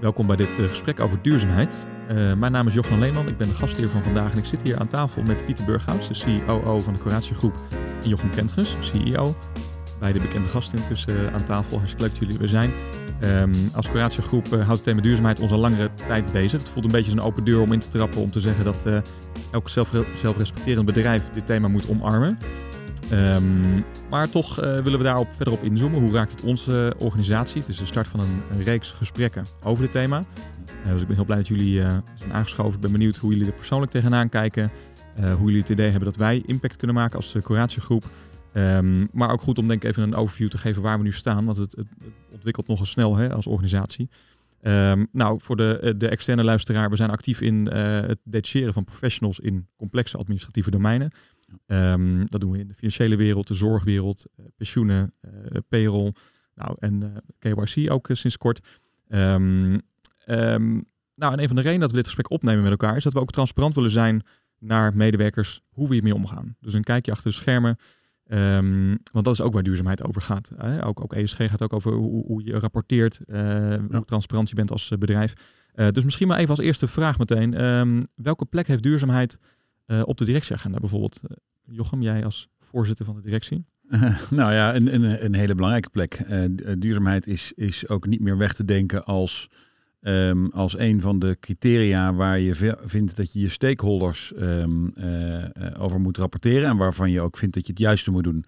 Welkom bij dit eh, gesprek over duurzaamheid. Uh, mijn naam is Johan Leeman, ik ben de gastheer van vandaag en ik zit hier aan tafel met Pieter Burghouts, de CEO van de Coratio Groep, en Jochem Kentges, CEO. Beide bekende gasten intussen uh, aan tafel. Hartstikke leuk dat jullie er zijn. Um, als Coratio Groep uh, houdt het thema duurzaamheid ons al langere tijd bezig. Het voelt een beetje als een open deur om in te trappen om te zeggen dat elk zelfre zelfrespecterend bedrijf dit thema moet omarmen. Um, maar toch uh, willen we daarop verder op inzoomen. Hoe raakt het onze organisatie? Het is de start van een, reeks gesprekken over dit thema. Uh, dus ik ben heel blij dat jullie uh, zijn aangeschoven. Ik ben benieuwd hoe jullie er persoonlijk tegenaan kijken. hoe jullie het idee hebben dat wij impact kunnen maken als Curatiegroep. Um, maar ook goed om denk even een overview te geven waar we nu staan. Want het, het, ontwikkelt nogal snel hè, als organisatie. Um, nou, voor de, de externe luisteraar, we zijn actief in het detacheren van professionals in complexe administratieve domeinen. Um, dat doen we in de financiële wereld, de zorgwereld, uh, pensioenen, uh, payroll nou, en uh, KYC ook sinds kort. Um, um, nou, en een van de redenen dat we dit gesprek opnemen met elkaar is dat we ook transparant willen zijn naar medewerkers hoe we hiermee omgaan. Dus een kijkje achter de schermen. want dat is ook waar duurzaamheid over gaat. Hè? Ook, ook ESG gaat ook over hoe, hoe je rapporteert, ja. hoe transparant je bent als bedrijf. dus misschien maar even als eerste vraag meteen. welke plek heeft duurzaamheid uh, op de directieagenda bijvoorbeeld. Uh, Jochem, jij als voorzitter van de directie? Nou ja, een, een, een, hele belangrijke plek. duurzaamheid is, is ook niet meer weg te denken als, um, als een van de criteria waar je vindt dat je je stakeholders um, over moet rapporteren en waarvan je ook vindt dat je het juiste moet doen.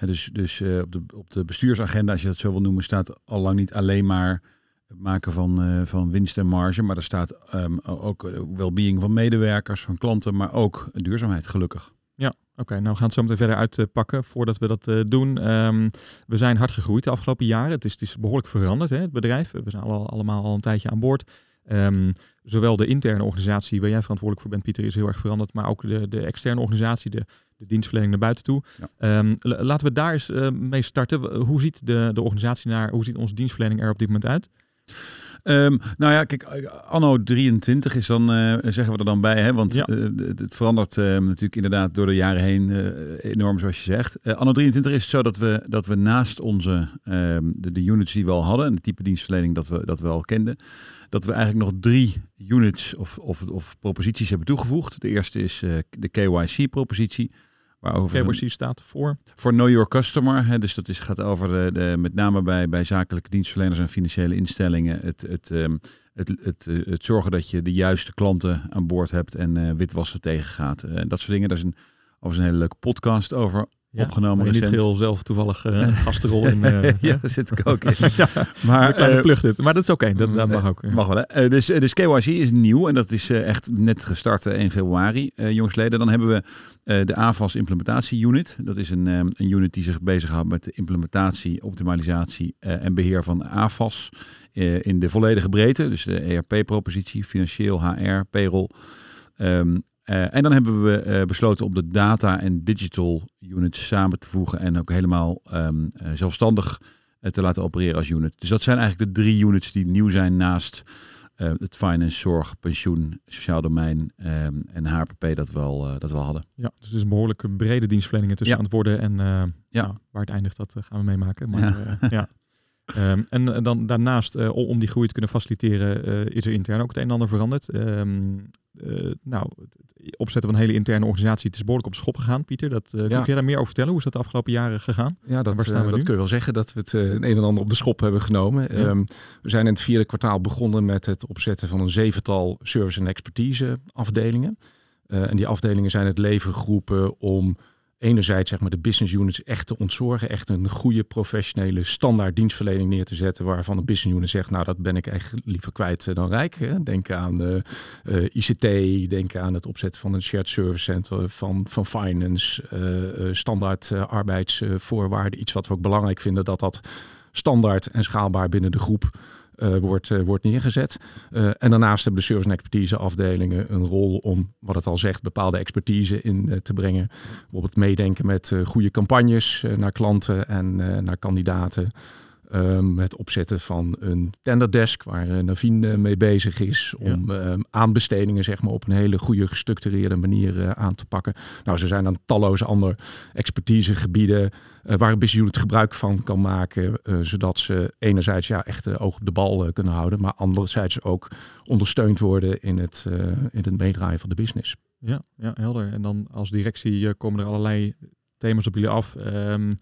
dus dus op, de, op de bestuursagenda, als je dat zo wil noemen, staat al lang niet alleen maar het maken van, uh, van winst en marge. Maar er staat um, ook well-being van medewerkers, van klanten, maar ook duurzaamheid, gelukkig. Ja, oké. Okay, nou we gaan het zo meteen verder uitpakken. Voordat we dat uh, doen. Um, we zijn hard gegroeid de afgelopen jaren. Het is, het is behoorlijk veranderd, hè, het bedrijf. We zijn al, allemaal al een tijdje aan boord. Um, zowel de interne organisatie, waar jij verantwoordelijk voor bent, Pieter, is heel erg veranderd. Maar ook de, de externe organisatie, de, de dienstverlening naar buiten toe. Ja. Um, laten we daar eens uh, mee starten. Hoe ziet de, de organisatie naar, hoe ziet onze dienstverlening er op dit moment uit? Um, nou ja, kijk, anno 23 is dan, uh, zeggen we er dan bij, hè? want ja. uh, het verandert uh, natuurlijk inderdaad door de jaren heen enorm, zoals je zegt. anno 23 is het zo dat we, dat we naast onze, ehm, de, de, units die we al hadden en de type dienstverlening dat we, dat we al kenden, dat we eigenlijk nog drie units of, of, of proposities hebben toegevoegd. De eerste is de KYC-propositie. Waarover KYC staat voor? Voor Know Your Customer. Hè, dus dat is, gaat over de, de, met name bij, bij zakelijke dienstverleners en financiële instellingen. Het, het, um, het, het, het, het, zorgen dat je de juiste klanten aan boord hebt en uh, witwassen tegengaat. Uh, dat soort dingen. Daar is een, over een hele leuke podcast over ja, opgenomen. Maar niet veel zelf toevallig uh, gastrol in. Uh, ja, daar zit ik ook in. ja, maar kleine uh, dit. Maar dat is oké, okay. dat, dat, mag ook. Mag wel. Hè? dus, dus KYC is nieuw en dat is echt net gestart in februari, jongsleden. Dan hebben we de AVAS implementatie unit. Dat is een, een unit die zich bezighoudt met de implementatie, optimalisatie en beheer van AVAS in de volledige breedte. Dus de ERP-propositie, financieel, HR, payroll. Um, uh, en dan hebben we uh, besloten om de data en digital units samen te voegen en ook helemaal um, uh, zelfstandig te laten opereren als unit. Dus dat zijn eigenlijk de drie units die nieuw zijn naast het finance, zorg, pensioen, sociaal domein um, en HRPP dat we, al, dat we al hadden. Ja, dus het is een behoorlijke brede dienstverlening tussen ja. aan het worden en ja. Nou, waar het eindigt, dat gaan we meemaken. Maar, ja. ja. Um, en dan daarnaast, uh, om die groei te kunnen faciliteren, uh, is er intern ook het een en ander veranderd. Um, uh, nou, het opzetten van een hele interne organisatie, het is behoorlijk op schop gegaan, Pieter. Dat, ja. Kun je daar meer over vertellen? Hoe is dat de afgelopen jaren gegaan? Ja, dat, dat kun je wel zeggen dat we het een en ander op de schop hebben genomen. Ja. Um, we zijn in het vierde kwartaal begonnen met het opzetten van een zevental service- en expertise afdelingen. en die afdelingen zijn het leven geroepen om enerzijds zeg maar, de business units echt te ontzorgen. Echt een goede professionele standaard dienstverlening neer te zetten. Waarvan de business unit zegt, nou dat ben ik echt liever kwijt eh, dan rijk. Hè. Denk aan uh, ICT, denk aan het opzetten van een shared service center van, van finance. Uh, standaard arbeidsvoorwaarden. Iets wat we ook belangrijk vinden dat dat standaard en schaalbaar binnen de groep uh, wordt, uh, wordt neergezet. Uh, en daarnaast hebben de service en expertise afdelingen een rol om, wat het al zegt, bepaalde expertise in te brengen. Bijvoorbeeld meedenken met goede campagnes naar klanten en naar kandidaten. Um, het opzetten van een tenderdesk waar uh, Navien uh, mee bezig is. Om ja. um, aanbestedingen zeg maar, op een hele goede gestructureerde manier uh, aan te pakken. Nou, er zijn dan talloze andere expertisegebieden waar een business gebruik van kan maken. zodat ze enerzijds ja, echt oog op de bal kunnen houden. Maar anderzijds ook ondersteund worden in het, in het meedraaien van de business. Ja, ja, helder. En dan als directie komen er allerlei thema's op jullie af. Um,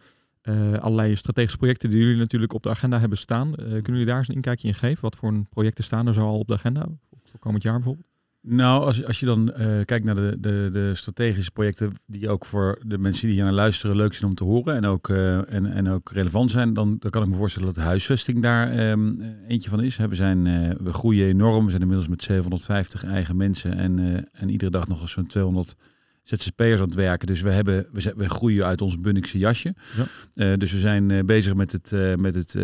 uh, allerlei strategische projecten die jullie natuurlijk op de agenda hebben staan. Uh, kunnen jullie daar eens een inkijkje in geven? Wat voor projecten staan er zo al op de agenda voor komend jaar bijvoorbeeld? Nou, als, als je dan uh, kijkt naar de, de, de strategische projecten die ook voor de mensen die hier naar luisteren leuk zijn om te horen en ook, en, en ook relevant zijn, dan, dan kan ik me voorstellen dat huisvesting daar um, eentje van is. We, zijn, we groeien enorm, we zijn inmiddels met 750 eigen mensen en, en iedere dag nog eens zo'n 200 ZZP'ers aan het werken. Dus we, hebben, we, we groeien uit ons Bunnikse jasje. Ja. Uh, dus we zijn uh, bezig met, het, uh, met, het,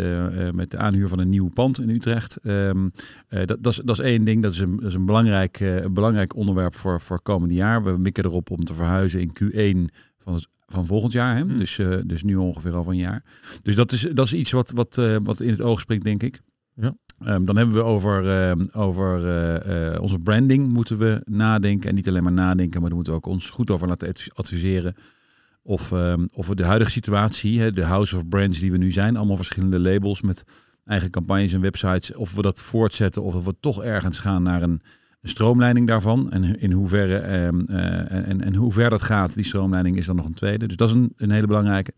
met de aanhuur van een nieuw pand in Utrecht. Um, dat, dat, is, dat is één ding. Dat is een, dat is een, belangrijk, een belangrijk onderwerp voor, voor komende jaar. We mikken erop om te verhuizen in Q1 van het van volgend jaar. Hè? Mm. Dus, dus nu ongeveer al van een jaar. Dus dat is, dat is iets wat, wat, wat in het oog springt, denk ik. Ja. Um, dan hebben we over, uh, over uh, uh, onze branding moeten we nadenken. En niet alleen maar nadenken, maar daar moeten we ook ons goed over laten adviseren. Of, um, of we de huidige situatie, hè, de house of brands die we nu zijn, allemaal verschillende labels met eigen campagnes en websites, of we dat voortzetten of we toch ergens gaan naar een, een stroomleiding daarvan. En in hoeverre um, en, en hoe ver dat gaat, die stroomleiding is dan nog een tweede. Dus dat is een, een hele belangrijke.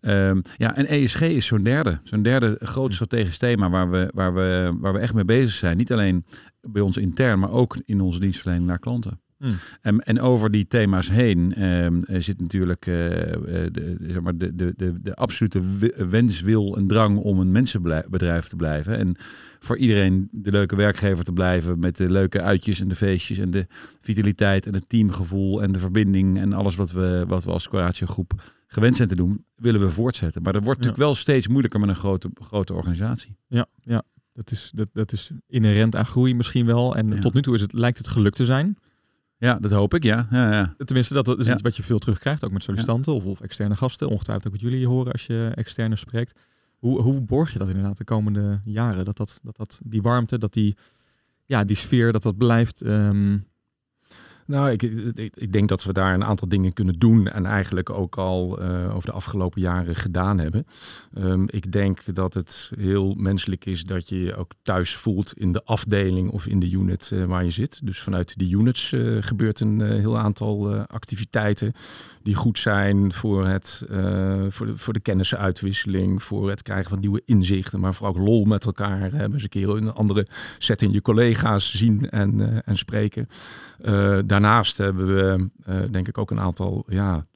Um, ja, en ESG is zo'n derde, zo'n derde groot strategisch thema waar we, waar, we, waar we echt mee bezig zijn. Niet alleen bij ons intern, maar ook in onze dienstverlening naar klanten. Hmm. En, en, over die thema's heen um, zit natuurlijk uh, de, zeg maar de, de, de, de absolute wens, wil en drang om een mensenbedrijf te blijven. En voor iedereen de leuke werkgever te blijven met de leuke uitjes en de feestjes en de vitaliteit en het teamgevoel en de verbinding en alles wat we, wat we als Coratio groep gewend zijn te doen, willen we voortzetten. Maar dat wordt natuurlijk wel steeds moeilijker met een grote, grote organisatie. Ja, ja. Dat, is, dat, dat is inherent aan groei misschien wel. En tot nu toe is het, lijkt het gelukt te zijn. Ja, dat hoop ik, ja. ja, ja. Tenminste, dat is iets wat je veel terugkrijgt, ook met sollicitanten of, of, externe gasten. Ongetwijfeld ook wat jullie horen als je externe spreekt. Hoe, hoe borg je dat inderdaad de komende jaren? Dat, dat, dat, dat die warmte, dat die, ja, die sfeer, dat dat blijft um, nou, ik, ik, denk dat we daar een aantal dingen kunnen doen en eigenlijk ook al uh, over de afgelopen jaren gedaan hebben. Um, ik denk dat het heel menselijk is dat je je ook thuis voelt in de afdeling of in de unit uh, waar je zit. Dus vanuit die units uh, gebeurt een heel aantal activiteiten die goed zijn voor, het, voor, de, voor de kennisenuitwisseling, voor het krijgen van nieuwe inzichten, maar vooral ook lol met elkaar hebben. Eens een keer een andere setting je collega's zien en, en spreken. Uh, daarnaast hebben we uh, denk ik ook een aantal ja,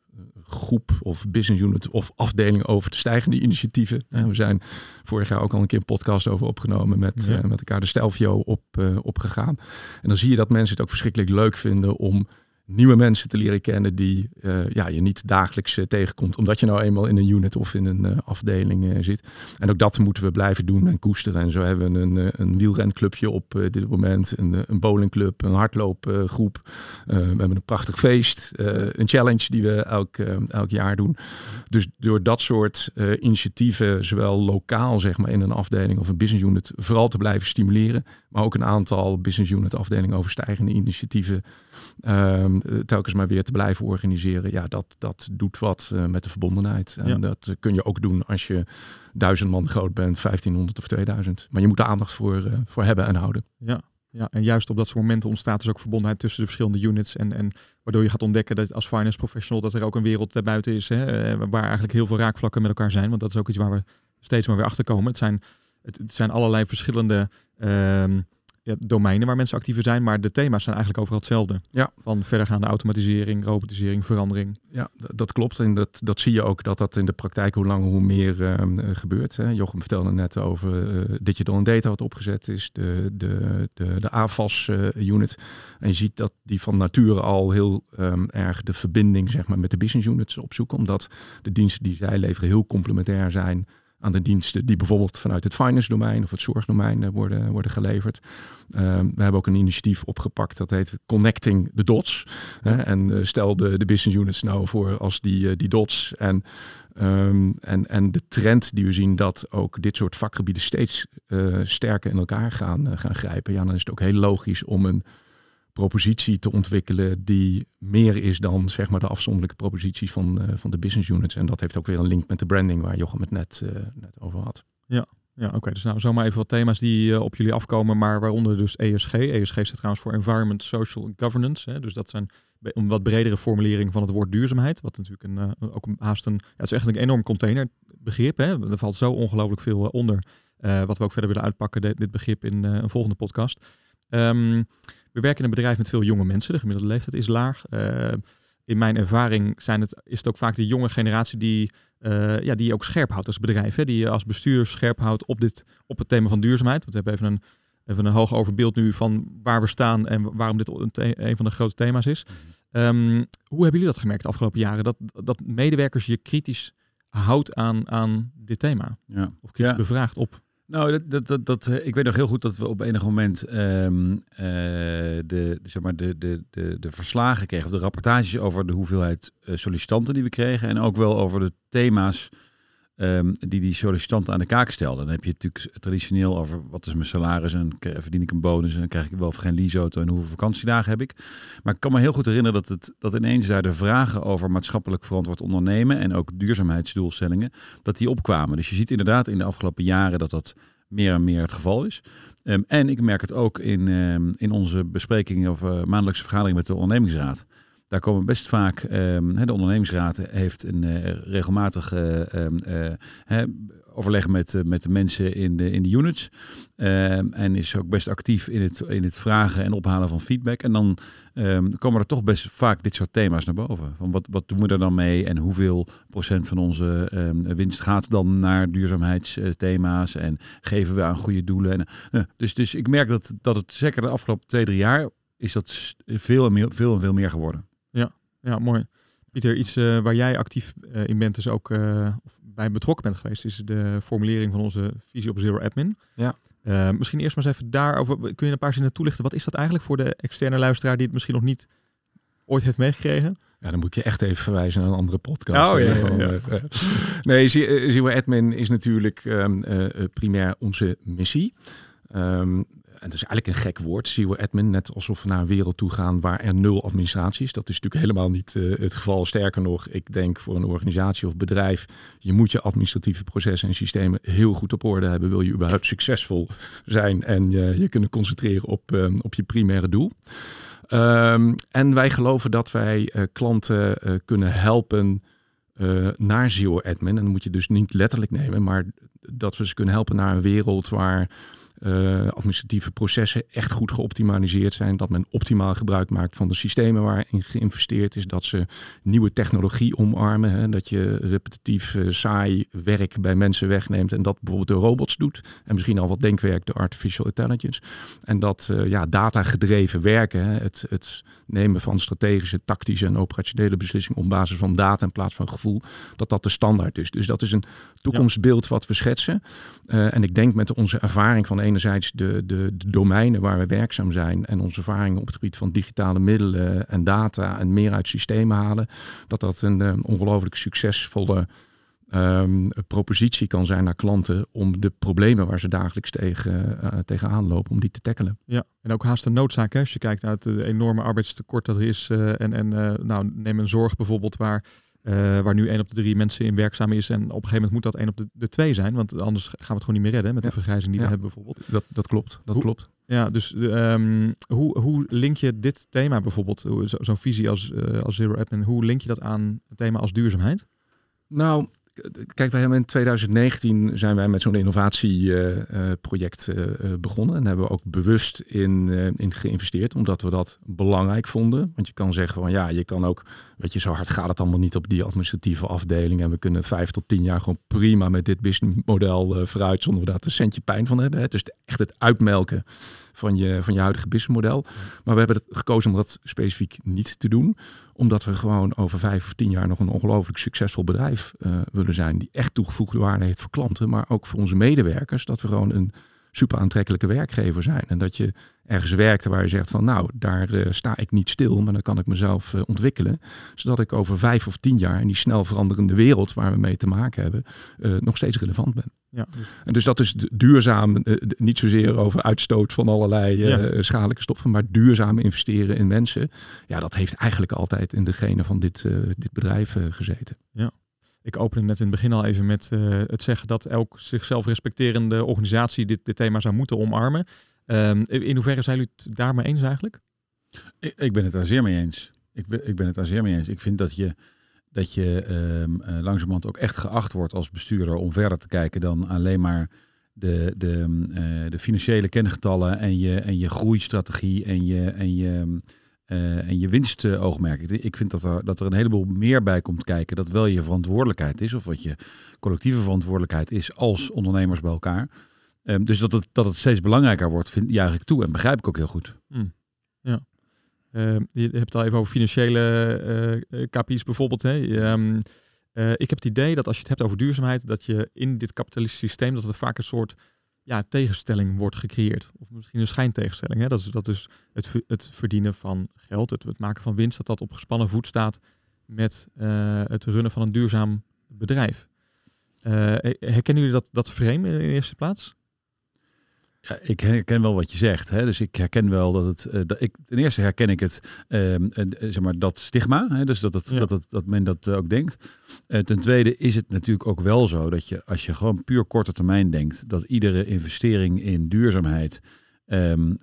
groep of business unit of afdeling over te stijgende initiatieven. Ja. we zijn vorig jaar ook al een keer een podcast over opgenomen met, ja. uh, met elkaar de Stelvio op, opgegaan. En dan zie je dat mensen het ook verschrikkelijk leuk vinden om nieuwe mensen te leren kennen die uh, ja, je niet dagelijks uh, tegenkomt. Omdat je nou eenmaal in een unit of in een uh, afdeling zit. En ook dat moeten we blijven doen en koesteren. En zo hebben we een, een wielrenclubje op dit moment. Een, een bowlingclub, een hardloopgroep. we hebben een prachtig feest. een challenge die we elk, elk jaar doen. Dus door dat soort initiatieven, zowel lokaal zeg maar in een afdeling of een business unit, vooral te blijven stimuleren. Maar ook een aantal business unit afdelingen overstijgende initiatieven um, telkens maar weer te blijven organiseren. Ja, dat, dat doet wat uh, met de verbondenheid. En dat kun je ook doen als je duizend man groot bent, 1500 of 2000. Maar je moet er aandacht voor, uh, voor hebben en houden. Ja. Ja, en juist op dat soort momenten ontstaat dus ook verbondenheid tussen de verschillende units. En, en waardoor je gaat ontdekken dat als finance professional dat er ook een wereld daarbuiten is. Hè, eh, waar eigenlijk heel veel raakvlakken met elkaar zijn. Want dat is ook iets waar we steeds maar weer achter komen. Het zijn, het, het zijn allerlei verschillende ja, domeinen waar mensen actiever zijn, maar de thema's zijn eigenlijk overal hetzelfde. Ja. Van verdergaande automatisering, robotisering, verandering. Ja, dat klopt. En dat, dat zie je ook dat dat in de praktijk hoe langer hoe meer uh, gebeurt. Hè. Jochem vertelde net over uh, digital and data wat opgezet is, de, de, de, de AFAS-unit. Eh, en je ziet dat die van nature al heel um, erg de verbinding zeg maar, met de business units opzoeken, omdat de diensten die zij leveren heel complementair zijn aan de diensten die bijvoorbeeld vanuit het finance domein of het zorgdomein worden, worden geleverd. Ehm, we hebben ook een initiatief opgepakt dat heet Connecting the Dots. en stel de, de business units nou voor als die, die dots en Ehm, en, en de trend die we zien dat ook dit soort vakgebieden steeds sterker in elkaar gaan, gaan grijpen. Ja, dan is het ook heel logisch om een propositie te ontwikkelen die meer is dan zeg maar, de afzonderlijke proposities van, uh, van de business units. En dat heeft ook weer een link met de branding waar Jochem het net, net over had. Ja, ja, oké. Dus nou, zomaar even wat thema's die op jullie afkomen, maar waaronder dus ESG. ESG staat trouwens voor Environment, Social Governance. Hè? Dus dat zijn een wat bredere formulering van het woord duurzaamheid. Wat natuurlijk een, ook een, haast een, ja, het is echt een enorm containerbegrip. Hè? Er valt zo ongelooflijk veel eh, onder. Wat we ook verder willen uitpakken, dit begrip in een volgende podcast. Um, we werken in een bedrijf met veel jonge mensen. De gemiddelde leeftijd is laag. in mijn ervaring zijn het, is het ook vaak de jonge generatie die, ja, die je ook scherp houdt als bedrijf. Hè? Die je als bestuur scherp houdt op, dit, op het thema van duurzaamheid. Want we hebben even een even een hoog overbeeld nu van waar we staan en waarom dit een, van de grote thema's is. Um, hoe hebben jullie dat gemerkt de afgelopen jaren? Dat, dat medewerkers je kritisch houdt aan, aan dit thema? Ja. Of kritisch ja. bevraagt op? Nou, dat, dat, dat, eh, ik weet nog heel goed dat we op enig moment um, uh, de, zeg maar de, de, de, de verslagen kregen, of de rapportages over de hoeveelheid uh, sollicitanten die we kregen. En ook wel over de thema's Um, die die sollicitanten aan de kaak stelden. Dan heb je natuurlijk traditioneel over wat is mijn salaris en verdien ik een bonus en dan krijg ik wel of geen leaseauto en hoeveel vakantiedagen heb ik. Maar ik kan me heel goed herinneren dat, het, dat ineens daar de vragen over maatschappelijk verantwoord ondernemen en ook duurzaamheidsdoelstellingen, dat die opkwamen. Dus je ziet inderdaad in de afgelopen jaren dat dat meer en meer het geval is. Um, en ik merk het ook in, um, in onze besprekingen of uh, maandelijkse vergadering met de ondernemingsraad. Daar komen best vaak, um, de ondernemingsraad heeft een uh, regelmatig uh, overleg met, met de mensen in de, in de units. Um, en is ook best actief in het, in het vragen en ophalen van feedback. En dan komen er toch best vaak dit soort thema's naar boven. Van wat, wat doen we er dan mee en hoeveel procent van onze winst gaat dan naar duurzaamheidsthema's en geven we aan goede doelen. En, dus, dus ik merk dat, dat het zeker de afgelopen twee, drie jaar is dat veel en, veel en veel meer geworden. Ja, mooi. Pieter, iets uh, waar jij actief uh, in bent, dus ook uh, bij betrokken bent geweest, is de formulering van onze visie op Zero Admin. Ja. misschien eerst maar eens even daarover, kun je een paar zinnen toelichten? Wat is dat eigenlijk voor de externe luisteraar die het misschien nog niet ooit heeft meegekregen? Ja, dan moet je echt even verwijzen naar een andere podcast. Oh, ja, ja, ja. nee, Zero Admin is natuurlijk um, primair onze missie. Um, en het is eigenlijk een gek woord, zero admin, net alsof we naar een wereld toe gaan waar er nul administratie is. Dat is natuurlijk helemaal niet uh, het geval. Sterker nog, ik denk voor een organisatie of bedrijf, je moet je administratieve processen en systemen heel goed op orde hebben. Wil je überhaupt succesvol zijn en uh, je kunnen concentreren op, uh, op je primaire doel. Um, en wij geloven dat wij klanten kunnen helpen naar zero admin. En dan moet je dus niet letterlijk nemen, maar dat we ze kunnen helpen naar een wereld waar uh, administratieve processen echt goed geoptimaliseerd zijn. Dat men optimaal gebruik maakt van de systemen waarin geïnvesteerd is. Dat ze nieuwe technologie omarmen. Hè, dat je repetitief uh, saai werk bij mensen wegneemt. En dat bijvoorbeeld de robots doet. En misschien al wat denkwerk door artificial intelligence. En dat uh, ja, data gedreven werken. Het, het nemen van strategische, tactische en operationele beslissingen op basis van data in plaats van gevoel. Dat dat de standaard is. Dus dat is een toekomstbeeld wat we schetsen. en ik denk met onze ervaring van enerzijds de, de, de, domeinen waar we werkzaam zijn en onze ervaringen op het gebied van digitale middelen en data en meer uit systemen halen, dat dat een, een eh, ongelooflijk succesvolle um, propositie kan zijn naar klanten om de problemen waar ze dagelijks tegen, uh, tegenaan lopen, om die te tackelen. Ja, en ook haast een noodzaak hè? als je kijkt naar het enorme arbeidstekort dat er is. Uh, en en uh, nou, neem een zorg bijvoorbeeld waar uh, waar nu één op de drie mensen in werkzaam is. En op een gegeven moment moet dat één op de, de twee zijn. Want anders gaan we het gewoon niet meer redden met ja. de vergrijzing die we hebben bijvoorbeeld. Dat, dat klopt, dat klopt. Ja, dus um, hoe, hoe link je dit thema bijvoorbeeld, zo'n zo visie als, uh, als Zero Admin, hoe link je dat aan het thema als duurzaamheid? Nou, Kijk, wij hebben in 2019 zijn wij met zo'n innovatieproject uh, uh, begonnen. En hebben we ook bewust in, in geïnvesteerd, omdat we dat belangrijk vonden. Want je kan zeggen van ja, je kan ook weet je, zo hard gaat het allemaal niet op die administratieve afdeling. En we kunnen vijf tot tien jaar gewoon prima met dit businessmodel vooruit zonder we daar een centje pijn van hebben. Dus echt het uitmelken van je, van je huidige businessmodel. Maar we hebben het gekozen om dat specifiek niet te doen. Omdat we gewoon over vijf of tien jaar nog een ongelooflijk succesvol bedrijf uh, willen zijn. Die echt toegevoegde waarde heeft voor klanten, maar ook voor onze medewerkers. Dat we gewoon een super aantrekkelijke werkgever zijn. En dat je ergens werkt waar je zegt van nou, daar uh, sta ik niet stil, maar dan kan ik mezelf uh, ontwikkelen. Zodat ik over vijf of tien jaar in die snel veranderende wereld waar we mee te maken hebben, uh, nog steeds relevant ben. Ja. En dus dat is duurzaam, niet zozeer over uitstoot van allerlei ja. schadelijke stoffen, maar duurzaam investeren in mensen. Ja, dat heeft eigenlijk altijd in de genen van dit, dit bedrijf gezeten. Ja. Ik opende net in het begin al even met het zeggen dat elk zichzelf respecterende organisatie dit, dit thema zou moeten omarmen. Um, in hoeverre zijn jullie het daarmee eens eigenlijk? Ik, ik, ben het daar zeer mee eens. Ik ben, ik ben het daar zeer mee eens. Ik vind dat je, dat je um, uh, langzamerhand ook echt geacht wordt als bestuurder om verder te kijken dan alleen maar de, de, uh, de financiële kengetallen en je, en je groeistrategie en je, en je, uh, en je winstoogmerk. Ik vind dat er, dat er een heleboel meer bij komt kijken. Dat wel je verantwoordelijkheid is, of wat je collectieve verantwoordelijkheid is als ondernemers bij elkaar. Um, dus dat het, dat het steeds belangrijker wordt, vind, juich ik toe en begrijp ik ook heel goed. Mm. Ja. Uh, je hebt het al even over financiële uh, KPI's bijvoorbeeld. Hè. Uh, ik heb het idee dat als je het hebt over duurzaamheid, dat je in dit kapitalistische systeem, dat er vaak een soort ja, tegenstelling wordt gecreëerd. Of misschien een schijntegenstelling. Hè. Dat is, dat is het, het verdienen van geld, het, het, maken van winst, dat dat op gespannen voet staat met het runnen van een duurzaam bedrijf. herkennen jullie dat, dat frame in de eerste plaats? Ja, ik herken wel wat je zegt. Hè? Dus ik herken wel dat het. Uh, dat ik, ten eerste herken ik het, uh, uh, zeg maar, dat stigma. Hè? Dus dat, het, ja. dat, het, dat men dat ook denkt. ten tweede is het natuurlijk ook wel zo dat je, als je gewoon puur korte termijn denkt, dat iedere investering in duurzaamheid. Um,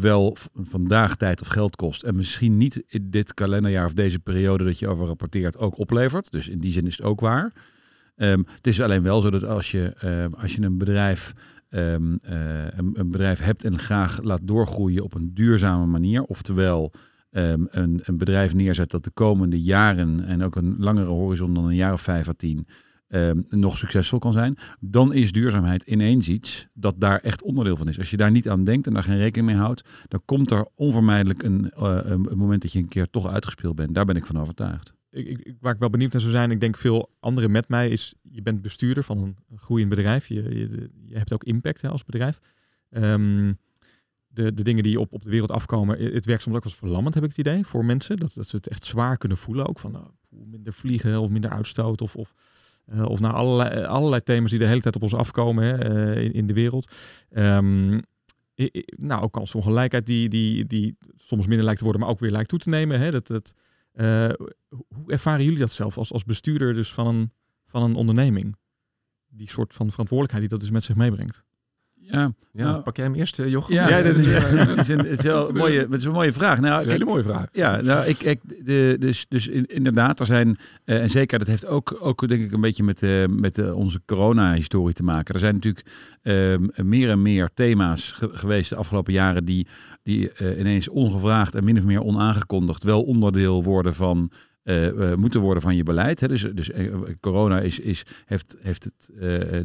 wel vandaag tijd of geld kost. En misschien niet in dit kalenderjaar of deze periode dat je over rapporteert ook oplevert. Dus in die zin is het ook waar. Um, het is alleen wel zo dat als je, ehm, als je een bedrijf um, uh, een, een, bedrijf hebt en graag laat doorgroeien op een duurzame manier. Oftewel um, een, een, bedrijf neerzet dat de komende jaren en ook een langere horizon dan een jaar of vijf à tien um, nog succesvol kan zijn. Dan is duurzaamheid ineens iets dat daar echt onderdeel van is. Als je daar niet aan denkt en daar geen rekening mee houdt, dan komt er onvermijdelijk een, uh, een moment dat je een keer toch uitgespeeld bent. Daar ben ik van overtuigd ik, ik, waar ik wel benieuwd naar zou zijn, ik denk veel anderen met mij, is je bent bestuurder van een groeiend bedrijf. Je, je, hebt ook impact hè, als bedrijf. Um, de, de dingen die op, op de wereld afkomen, het werkt soms ook als verlammend, heb ik het idee, voor mensen. Dat, dat ze het echt zwaar kunnen voelen. Ook van nou, minder vliegen of minder uitstoot of, of, uh, of naar allerlei, allerlei thema's die de hele tijd op ons afkomen hè, uh, in, in de wereld. Um, nou, ook kansongelijkheid die, die, die soms minder lijkt te worden, maar ook weer lijkt toe te nemen. Hè. Dat, hoe ervaren jullie dat zelf als, als bestuurder dus van een, van een onderneming? Die soort van verantwoordelijkheid die dat dus met zich meebrengt. Ja, ja nou, pak jij hem eerst, eh, Jochem? Ja, ja dat is, het, is een, het, is wel een mooie, het is een mooie vraag. Nou, een hele mooie vraag. Ja, nou, ik, ik, de, dus, dus inderdaad, er zijn, uh, en zeker dat heeft ook, ook denk ik een beetje met, uh, met uh, onze corona-historie te maken. Er zijn natuurlijk ehm, meer en meer thema's ge geweest de afgelopen jaren die, die ineens ongevraagd en min of meer onaangekondigd wel onderdeel worden van uh, moeten worden van je beleid. Hè. Dus, dus uh, corona is, is, heeft, heeft het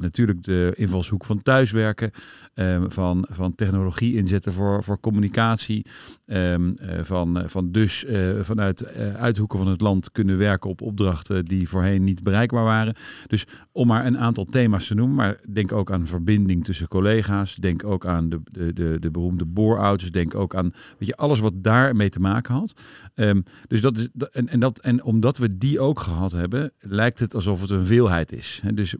natuurlijk de invalshoek van thuiswerken, ehm, van, van technologie inzetten voor, voor communicatie, um, van, van dus vanuit uithoeken van het land kunnen werken op opdrachten die voorheen niet bereikbaar waren. Dus om maar een aantal thema's te noemen, maar denk ook aan verbinding tussen collega's, denk ook aan de, de, de, de beroemde boorouders, denk ook aan weet je, alles wat daarmee te maken had. Um, dus dat is, en, en dat omdat we die ook gehad hebben, lijkt het alsof het een veelheid is. Dus,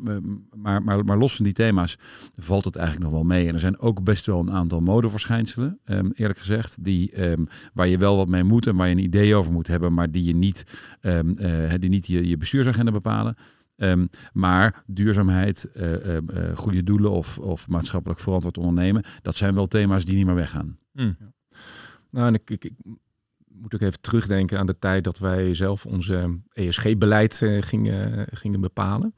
maar, maar, maar los van die thema's valt het eigenlijk nog wel mee. En er zijn ook best wel een aantal modeverschijnselen, um, eerlijk gezegd, die, um, waar je wel wat mee moet en waar je een idee over moet hebben, maar die je niet, um, uh, die niet je, je bestuursagenda bepalen. Um, maar duurzaamheid, uh, uh, goede doelen of, of maatschappelijk verantwoord ondernemen, dat zijn wel thema's die niet meer weggaan. Mm. Nou, en ik, ik, ik, moet ook even terugdenken aan de tijd dat wij zelf onze ESG-beleid uh, gingen, gingen bepalen.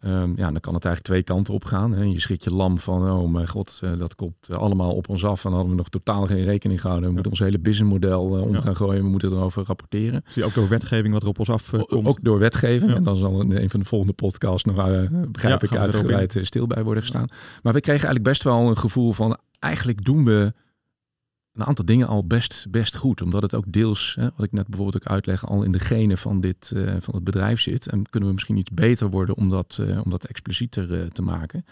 Ehm, ja, dan kan het eigenlijk twee kanten op gaan. Hè. Je schrikt je lam van, oh mijn god, uh, dat komt uh, allemaal op ons af. En dan hadden we nog totaal geen rekening gehouden. We moeten ons hele businessmodel uh, om ja. gaan gooien. We moeten erover rapporteren. Zie je ook door wetgeving wat er op ons af komt? Ook door wetgeving. Ja. En dan zal in een van de volgende podcasts nog, begrijp ik, uitgebreid stil bij worden gestaan. Maar we kregen eigenlijk best wel een gevoel van, eigenlijk doen we een aantal dingen al best, best goed. Omdat het ook deels, hè, wat ik net bijvoorbeeld ook uitleg, al in de genen van, dit, uh, van het bedrijf zit. En kunnen we misschien iets beter worden om dat, uh, om dat explicieter uh, te maken.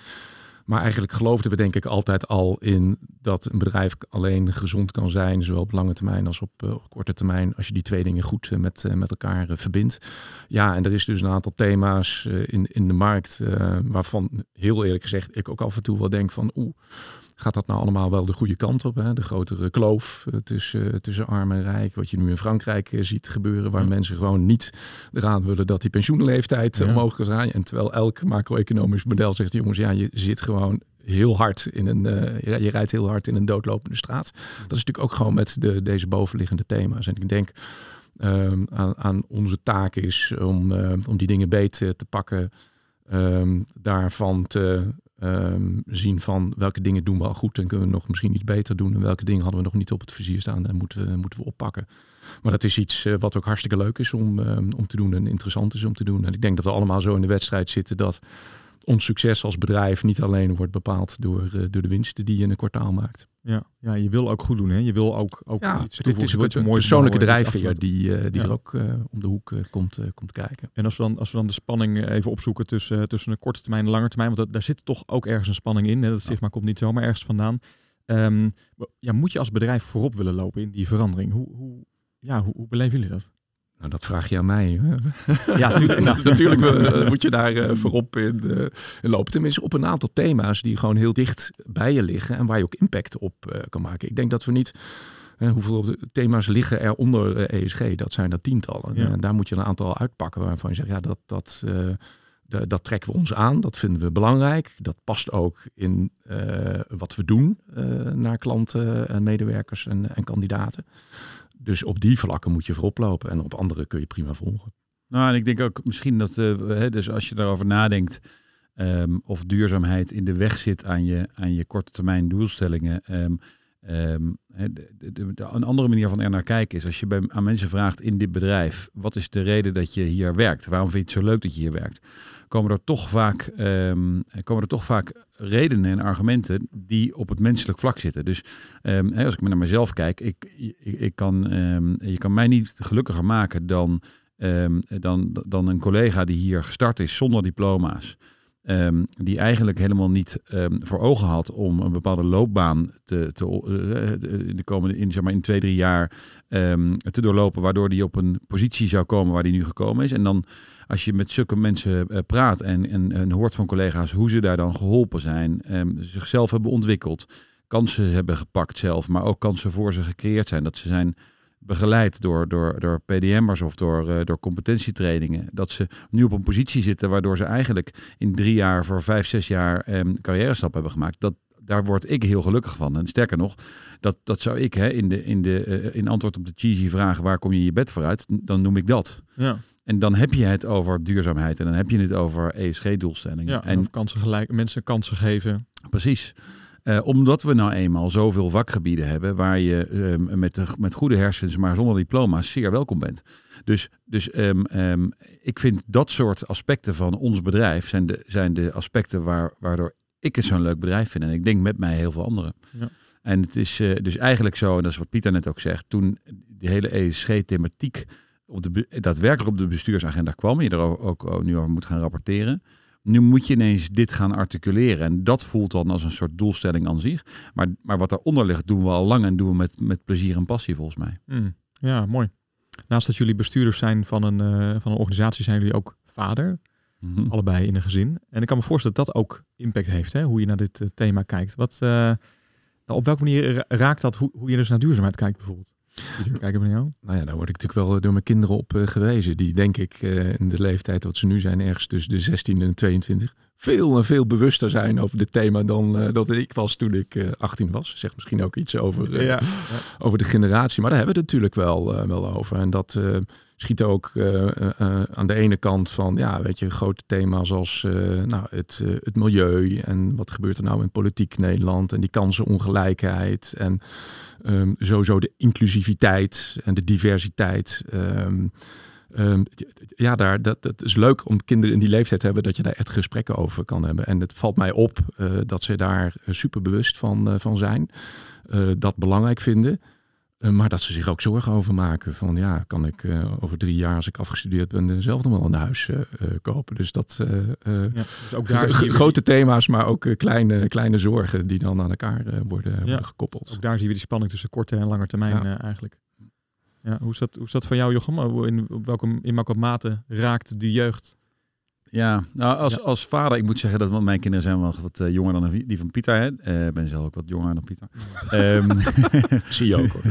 Maar eigenlijk geloofden we denk ik altijd al in dat een bedrijf alleen gezond kan zijn, zowel op lange termijn als op, op korte termijn, als je die twee dingen goed met, met elkaar verbindt. Ja, en er is dus een aantal thema's in, in de markt waarvan heel eerlijk gezegd ik ook af en toe wel denk van oeh, Gaat dat nou allemaal wel de goede kant op? Hè? De grotere kloof tussen, tussen arm en rijk. Wat je nu in Frankrijk ziet gebeuren. Waar mensen gewoon niet eraan willen dat die pensioenleeftijd ja. omhoog gaat draaien. En terwijl elk macro-economisch model zegt... jongens, ja, je zit gewoon heel hard in een... Uh, je rijdt heel hard in een doodlopende straat. Dat is natuurlijk ook gewoon met de, deze bovenliggende thema's. En ik denk... Um, aan, aan, onze taak is om, uh, om die dingen beter te pakken, um, daarvan te, um, zien van welke dingen doen we al goed en kunnen we nog misschien iets beter doen. En welke dingen hadden we nog niet op het vizier staan en moeten we, moeten we oppakken. Maar dat is iets uh, wat ook hartstikke leuk is om, uh, om te doen en interessant is om te doen. En ik denk dat we allemaal zo in de wedstrijd zitten dat ons succes als bedrijf niet alleen wordt bepaald door, uh, door de winsten die je in een kwartaal maakt. Ja, ja, je wil ook goed doen. Hè? Je wil ook, ook ja, iets Het is ook een persoonlijke drijfveer die, uh, die ja. er ook uh, om de hoek uh, komt, komt kijken. En als we, dan, als we dan de spanning even opzoeken tussen, tussen de korte termijn en de lange termijn, want dat, daar zit toch ook ergens een spanning in. Hè? Dat stigma ja. komt niet zomaar ergens vandaan. Um, ja, moet je als bedrijf voorop willen lopen in die verandering? Hoe, hoe, ja, hoe, hoe beleven jullie dat? Nou, dat vraag je aan mij. Ja, tuurlijk, nou, natuurlijk uh, moet je daar uh, voorop in, uh, in, lopen. Tenminste, op een aantal thema's die gewoon heel dicht bij je liggen en waar je ook impact op kan maken. Ik denk dat we niet. hoeveel thema's liggen er onder ESG? Dat zijn er tientallen. Ja. En daar moet je een aantal uitpakken waarvan je zegt, ja, dat, dat, dat trekken we ons aan. Dat vinden we belangrijk. Dat past ook in wat we doen naar klanten en medewerkers en, en kandidaten. Dus op die vlakken moet je voorop lopen en op andere kun je prima volgen. Nou, en ik denk ook misschien dat, hè, dus als je daarover nadenkt, um, of duurzaamheid in de weg zit aan je, aan je korte termijn doelstellingen. Um, de, een andere manier van er naar kijken is als je bij, aan mensen vraagt in dit bedrijf, wat is de reden dat je hier werkt? Waarom vind je het zo leuk dat je hier werkt? Komen er toch vaak, komen er toch vaak redenen en argumenten die op het menselijk vlak zitten. Dus um, als ik naar mezelf kijk, ik, ik, ik kan, je kan mij niet gelukkiger maken dan, dan, dan een collega die hier gestart is zonder diploma's. Die eigenlijk helemaal niet voor ogen had om een bepaalde loopbaan te, te, uh, in de komende in, zeg maar, in twee, drie jaar te doorlopen, waardoor die op een positie zou komen waar die nu gekomen is. En dan als je met zulke mensen uh, praat en, en, en, hoort van collega's hoe ze daar dan geholpen zijn, zichzelf hebben ontwikkeld, kansen hebben gepakt zelf, maar ook kansen voor ze gecreëerd zijn. Dat ze zijn begeleid door, door, door PDM'ers of door, uh, door competentietrainingen. Dat ze nu op een positie zitten waardoor ze eigenlijk in drie jaar voor vijf, zes jaar um, carrière stap hebben gemaakt. Dat, daar word ik heel gelukkig van. En sterker nog, dat, dat zou ik hè, in, de, in, de, uh, in antwoord op de cheesy vraag waar kom je je bed vooruit, dan noem ik dat. Ja. En dan heb je het over duurzaamheid en dan heb je het over ESG-doelstellingen. Ja, en, kansen gelijk, mensen kansen geven. Precies. Uh, omdat we nou eenmaal zoveel vakgebieden hebben waar je uh, met, de, met goede hersens, maar zonder diploma's, zeer welkom bent. Dus, dus um, um, ik vind dat soort aspecten van ons bedrijf zijn de, zijn de aspecten waar, waardoor ik het zo'n leuk bedrijf vind. En ik denk met mij heel veel anderen. Ja. En het is uh, dus eigenlijk zo, en dat is wat Pieter net ook zegt, toen die hele ESG-thematiek op de, daadwerkelijk op de bestuursagenda kwam, je er ook nu over moet gaan rapporteren. Nu moet je ineens dit gaan articuleren. En dat voelt dan als een soort doelstelling aan zich. Maar, maar wat daaronder ligt, doen we al lang en doen we met, met plezier en passie volgens mij. Mm, ja, mooi. Naast dat jullie bestuurders zijn van een, uh, van een organisatie, zijn jullie ook vader. Mm -hmm. Allebei in een gezin. En ik kan me voorstellen dat dat ook impact heeft, hè? hoe je naar dit uh, thema kijkt. Wat, uh, nou, op welke manier raakt dat hoe, hoe je dus naar duurzaamheid kijkt bijvoorbeeld? Kijken naar jou? Nou ja, daar word ik natuurlijk wel door mijn kinderen op uh, gewezen. Die denk ik uh, in de leeftijd wat ze nu zijn, ergens tussen de 16 en 22. veel en veel bewuster zijn over dit thema dan uh, dat ik was toen ik uh, 18 was. Zegt misschien ook iets over, ja. over de generatie. Maar daar hebben we het natuurlijk wel, wel over. En dat schiet ook aan de ene kant van, ja, weet je, grote thema's als nou, het, het milieu en wat gebeurt er nou in politiek Nederland en die kansenongelijkheid en um, sowieso de inclusiviteit en de diversiteit. Um, ja, daar, dat, dat is leuk om kinderen in die leeftijd te hebben, dat je daar echt gesprekken over kan hebben. En het valt mij op uh, dat ze daar super bewust van, uh, van zijn, dat belangrijk vinden. Maar dat ze zich ook zorgen over maken. Van ja, kan ik over drie jaar, als ik afgestudeerd ben, zelf nog wel een huis kopen. Dus dat ja, dus ook daar grote thema's, maar ook kleine, kleine zorgen die dan aan elkaar worden, ja. worden, gekoppeld. Ook daar zien we die spanning tussen korte en lange termijn eigenlijk. Ja, hoe, is dat, hoe is dat van jou, Jochem? In, welke, in welke mate raakt de jeugd? Ja, nou als, als vader, ik moet zeggen dat mijn kinderen zijn wel wat uh, jonger dan die van Pieter. Ik uh, ben zelf ook wat jonger dan Pieter. um, Zie je ook hoor.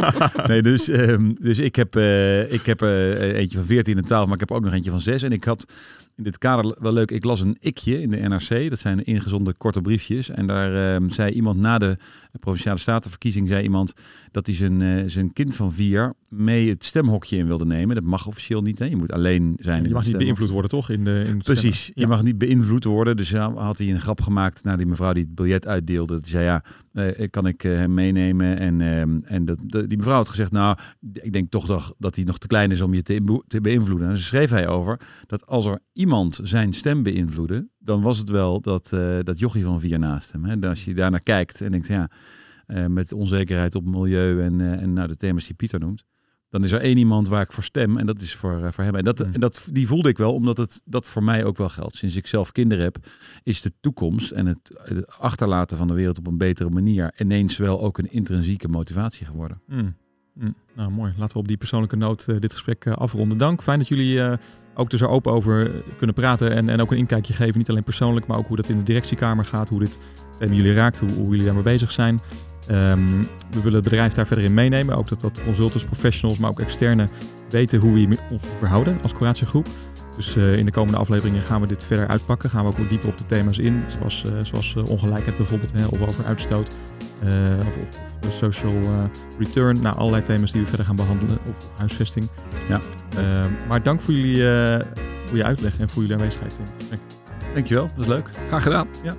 nee, dus, um, dus ik heb, uh, ik heb eentje van 14 en 12, maar ik heb ook nog eentje van 6. En ik had in dit kader wel leuk. Ik las een ikje in de NRC. Dat zijn ingezonde korte briefjes. En daar um, zei iemand na de provinciale statenverkiezing zei iemand dat hij zijn, uh, zijn kind van vier mee het stemhokje in wilde nemen. Dat mag officieel niet. Hè? Je moet alleen zijn. Je mag niet beïnvloed worden, toch? In de, in Precies. Je mag niet beïnvloed worden. Dus ja, had hij een grap gemaakt naar die mevrouw die het biljet uitdeelde. Die zei ja, uh, kan ik uh, hem meenemen? En, ehm, en dat, die mevrouw had gezegd, nou, ik denk toch dat, dat hij nog te klein is om je te, beïnvloeden. En ze schreef hij over dat als er iemand zijn stem beïnvloedde, dan was het wel dat, uh, dat jochie van vier naast hem. Hè? Als je daar naar kijkt en denkt, ja, met onzekerheid op milieu en, en nou, de thema's die Pieter noemt, dan is er één iemand waar ik voor stem en dat is voor, voor hem. En, dat, en dat, die voelde ik wel, omdat het dat voor mij ook wel geldt. Sinds ik zelf kinderen heb, is de toekomst en het, het achterlaten van de wereld op een betere manier ineens wel ook een intrinsieke motivatie geworden. Mm. Mm. Nou, mooi. Laten we op die persoonlijke noot uh, dit gesprek uh, afronden. Dank. Fijn dat jullie ook dus er open over kunnen praten en, en ook een inkijkje geven. Niet alleen persoonlijk, maar ook hoe dat in de directiekamer gaat, hoe dit thema jullie raakt, hoe, hoe jullie daarmee bezig zijn. Um, we willen het bedrijf daar verder in meenemen. Ook dat, dat consultants, professionals, maar ook externe weten hoe we ons verhouden als Coratiegroep. Dus uh, in de komende afleveringen gaan we dit verder uitpakken. Gaan we ook dieper op de thema's in. Zoals, uh, zoals uh, ongelijkheid bijvoorbeeld, hè, of over uitstoot. of, of de social return. Nou, allerlei thema's die we verder gaan behandelen. Of, of huisvesting. Ja. Ehm, maar dank voor jullie voor je uitleg en voor jullie aanwezigheid in het gesprek. Dankjewel, dat was leuk. Graag gedaan. Ja.